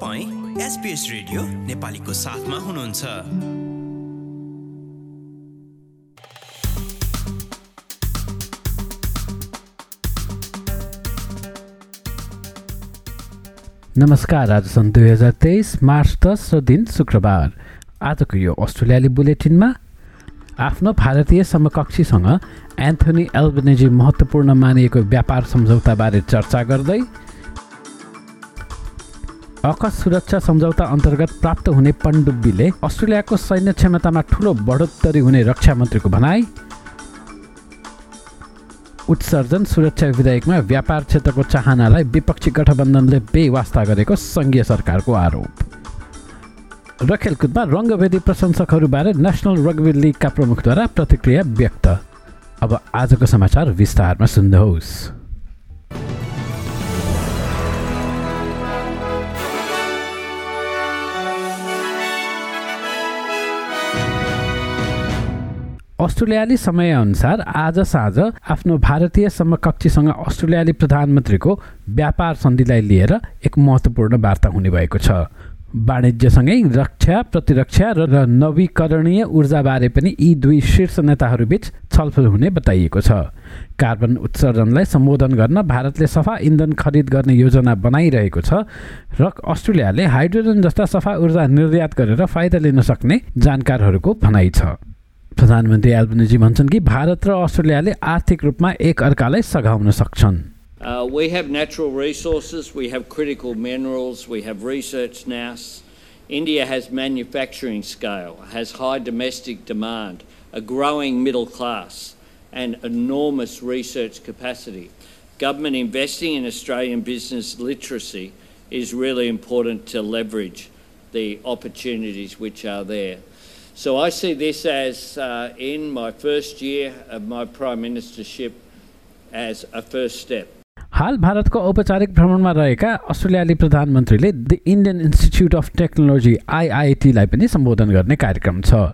तपाईँ SBS radio नेपालीको साथमा हुनुहुन्छ। नमस्कार आज सन् दुई हजार तेइस मार्च दस र दिन शुक्रबार। आजको यो अस्ट्रेलियाली बुलेटिनमा आफ्नो भारतीय समकक्षीसँग एन्थोनी एल्बनेजी महत्त्वपूर्ण मानिएको व्यापार सम्झौताबारे चर्चा गर्दै अकस सुरक्षा सम्झौता अन्तर्गत प्राप्त हुने पण्डुब्बीले अस्ट्रेलियाको सैन्य क्षमतामा ठुलो बढोत्तरी हुने रक्षा मन्त्रीको भनाई। उत्सर्जन सुरक्षा विधेयकमा व्यापार क्षेत्रको चाहनालाई विपक्षी गठबन्धनले बेवास्ता गरेको सङ्घीय सरकारको आरोप। र खेलकुदमा रङ्गभेदी प्रशंसकहरूबारे नेसनल रग्बी लिगका प्रमुखद्वारा प्रतिक्रिया व्यक्त। अब आजको समाचार विस्तारमा सुन्नुहोस्। अस्ट्रेलियाली समयअनुसार आज साँझ आफ्नो भारतीय समकक्षीसँग अस्ट्रेलियाली प्रधानमन्त्रीको व्यापार सन्धिलाई लिएर एक महत्त्वपूर्ण वार्ता हुने भएको छ। वाणिज्यसँगै रक्षा प्रतिरक्षा र नवीकरणीय ऊर्जाबारे पनि यी दुई शीर्ष नेताहरूबीच छलफल हुने बताइएको छ। कार्बन उत्सर्जनलाई सम्बोधन गर्न भारतले सफा इन्धन खरिद गर्ने योजना बनाइरहेको छ र अस्ट्रेलियाले हाइड्रोजन जस्ता सफा ऊर्जा निर्यात गरेर फाइदा लिन सक्ने जानकारहरूको भनाइ छ। प्रधानमन्त्री एल्बनिजी भन्छन् कि भारत र अस्ट्रेलियाले आर्थिक रूपमा एक अर्कालाई सघाउन सक्छन् Uh, we have natural resources, we have critical minerals, we have research now. India has manufacturing scale, has high domestic demand, a growing middle class, and enormous research capacity. Government investing in Australian business literacy is really important to leverage the opportunities which are there. So I see this as, uh, in my first year of my Prime Ministership, as a first step. हाल भारतको औपचारिक भ्रमणमा रहेका अस्ट्रेलियाली प्रधानमन्त्रीले the Indian institute of technology आइआइटीलाई पनि सम्बोधन गर्ने कार्यक्रम छ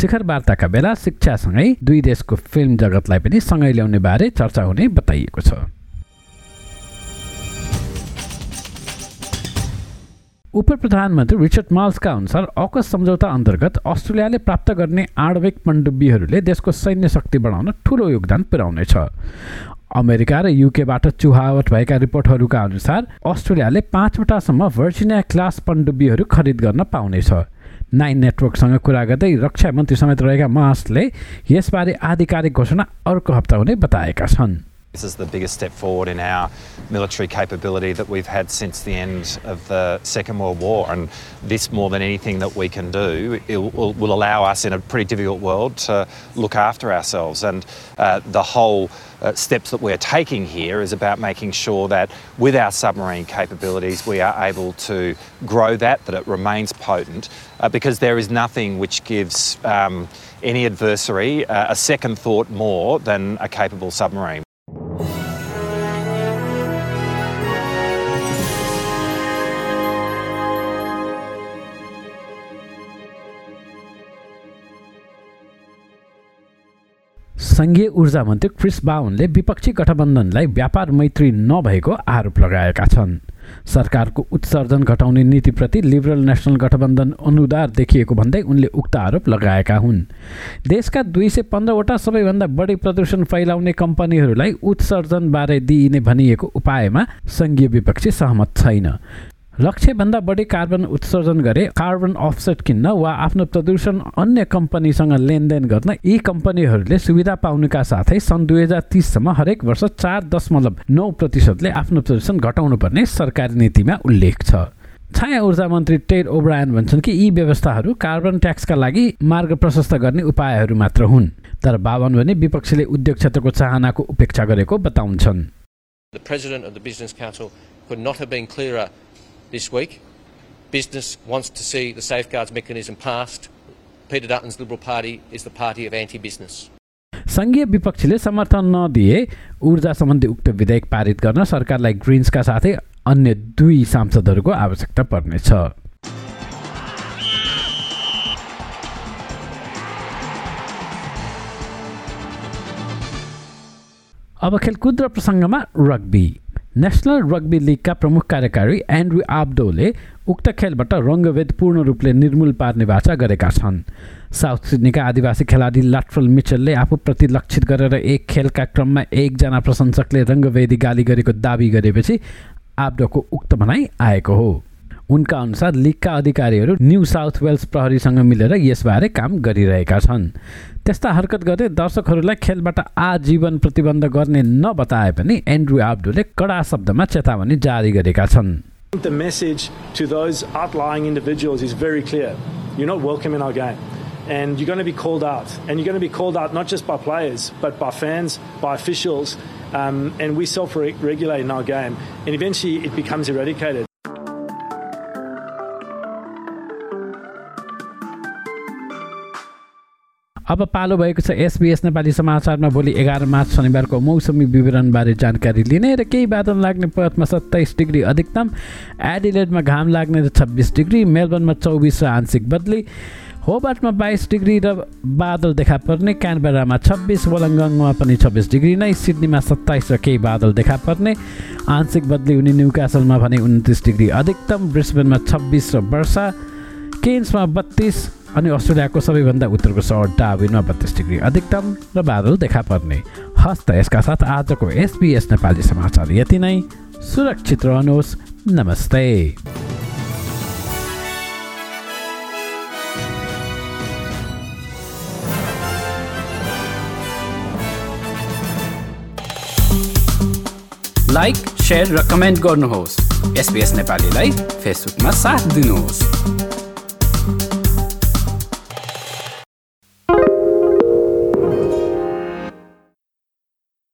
शिखर वार्ताका बेला शिक्षासँगै दुई देशको फिल्म जगतलाई पनि सँगै ल्याउने बारे चर्चा हुने बताइएको छ उप प्रधानमन्त्री रिचर्ड माल्सका अनुसार अकस सम्झौता अन्तर्गत अस्ट्रेलियाले प्राप्त गर्ने आणविक पण्डुब्बीहरूले देशको सैन्य शक्ति बढाउन ठुलो योगदान पुर्याउनेछ। अमेरिका र युकेबाट चुहावट भएका रिपोर्टहरूका अनुसार अस्ट्रेलियाले पाँचवटासम्म भर्जिनिया क्लास पण्डुब्बीहरू खरिद गर्न पाउनेछ। नाइन नेटवर्कसँग कुरा गर्दै रक्षा मन्त्री समेत रहेका मासले यसबारे आधिकारिक घोषणा अर्को हप्ता हुने बताएका छन्। This is the biggest step forward in our military capability that we've had since the end of the Second World War. And this, more than anything that we can do, will, will, allow us in a pretty difficult world to look after ourselves. And uh, the whole uh, steps that we're taking here is about making sure that with our submarine capabilities, we are able to grow that, that it remains potent, uh, because there is nothing which gives um, any adversary uh, a second thought more than a capable submarine. सङ्घीय ऊर्जा मन्त्री Chris बाउनले विपक्षी गठबन्धनलाई व्यापार मैत्री नभएको आरोप लगाएका छन्। सरकारको उत्सर्जन घटाउने नीतिप्रति लिबरल नेसनल गठबन्धन अनुदार देखिएको भन्दै उनले उक्त आरोप लगाएका हुन्। देशका दुई सय पन्ध्रवटा सबैभन्दा बढी प्रदूषण फैलाउने कम्पनीहरूलाई उत्सर्जनबारे दिइने भनिएको उपायमा सङ्घीय विपक्षी सहमत छैन। लक्ष्यभन्दा बढी कार्बन उत्सर्जन गरे कार्बन अफसेट किन्न वा आफ्नो प्रदूषण अन्य कम्पनीसँग लेनदेन गर्न यी कम्पनीहरूले सुविधा पाउनुका साथै सन् दुई हजार तिससम्म हरेक वर्ष चार दशमलव नौ प्रतिशतले आफ्नो प्रदूषण घटाउनु पर्ने सरकारी नीतिमा उल्लेख छ। छाया ऊर्जा मन्त्री टेड ओब्रायन भन्छन् कि यी व्यवस्थाहरू कार्बन ट्याक्सका लागि मार्ग प्रशस्त गर्ने उपायहरू मात्र हुन् तर बावन भने विपक्षीले उद्योग क्षेत्रको चाहनाको उपेक्षा गरेको बताउँछन्। This week. Business wants to see the safeguards mechanism passed. Peter Dutton's Liberal Party is the party of anti-business. सङ्घीय विपक्षीले समर्थन नदिए ऊर्जा सम्बन्धी उक्त विधेयक पारित गर्न सरकारलाई ग्रिन्सका साथै अन्य दुई सांसदहरूको आवश्यकता पर्नेछ अब खेलकुद र प्रसङ्गमा रग्बी नेसनल रग्बी लिगका प्रमुख कार्यकारी एन्ड्रु आब्डोले उक्त खेलबाट रङ्गभेद पूर्ण रूपले निर्मूल पार्ने वाचा गरेका छन्। साउथ सिडनीका आदिवासी खेलाडी लाट्रल मिचलले आफूप्रति लक्षित गरेर एक खेलका क्रममा एकजना प्रशंसकले रङ्गभेदी गाली गरेको दावी गरेपछि आब्डोको उक्त भनाइ आएको हो। उनका अनुसार लिगका अधिकारीहरू न्यू साउथ वेल्स प्रहरीसँग मिलेर यसबारे काम गरिरहेका छन् त्यस्ता हरकत गर्दै दर्शकहरूलाई खेलबाट आजीवन प्रतिबन्ध गर्ने नबताए पनि एन्ड्रु आब्डोले कडा शब्दमा चेतावनी जारी गरेका छन् The message to those outlying individuals is very clear. You're not welcome in our game. And you're going to be called out. And you're going to be called out not just by players, but by fans, by officials. Um, and we self regulate in our game. And eventually it becomes eradicated. अब पालो भएको छ SBS Nepali समाचारमा भोलि एघार March शनिबारको मौसमी विवरणबारे जानकारी लिने र केही बादल लाग्ने पर्थमा सत्ताइस डिग्री अधिकतम एडिलेडमा घाम लाग्ने र छब्बिस डिग्री मेलबर्नमा चौबिस र आंशिक बदली होबार्टमा बाइस डिग्री र बादल देखा पर्ने क्यानबेरामा छब्बिस वलङ्गङमा पनि छब्बिस डिग्री नै सिडनीमा सत्ताइस र केही बादल देखा पर्ने आंशिक बदली हुने न्युकासलमा भने उन्तिस डिग्री अधिकतम ब्रिस्बेनमा छब्बिस र वर्षा केन्समा बत्तिस अनि अस्ट्रेलियाको सबैभन्दा उत्तरको सहर डाविनमा बत्तिस डिग्री अधिकतम र बादल देखा पर्ने। हस्त यसका साथ आजको एसबिएस नेपाली समाचार यति नै। सुरक्षित रहनुहोस्। नमस्ते। लाइक सेयर र कमेन्ट गर्नुहोस्। एसपिएस नेपालीलाई फेसबुकमा साथ दिनुहोस्।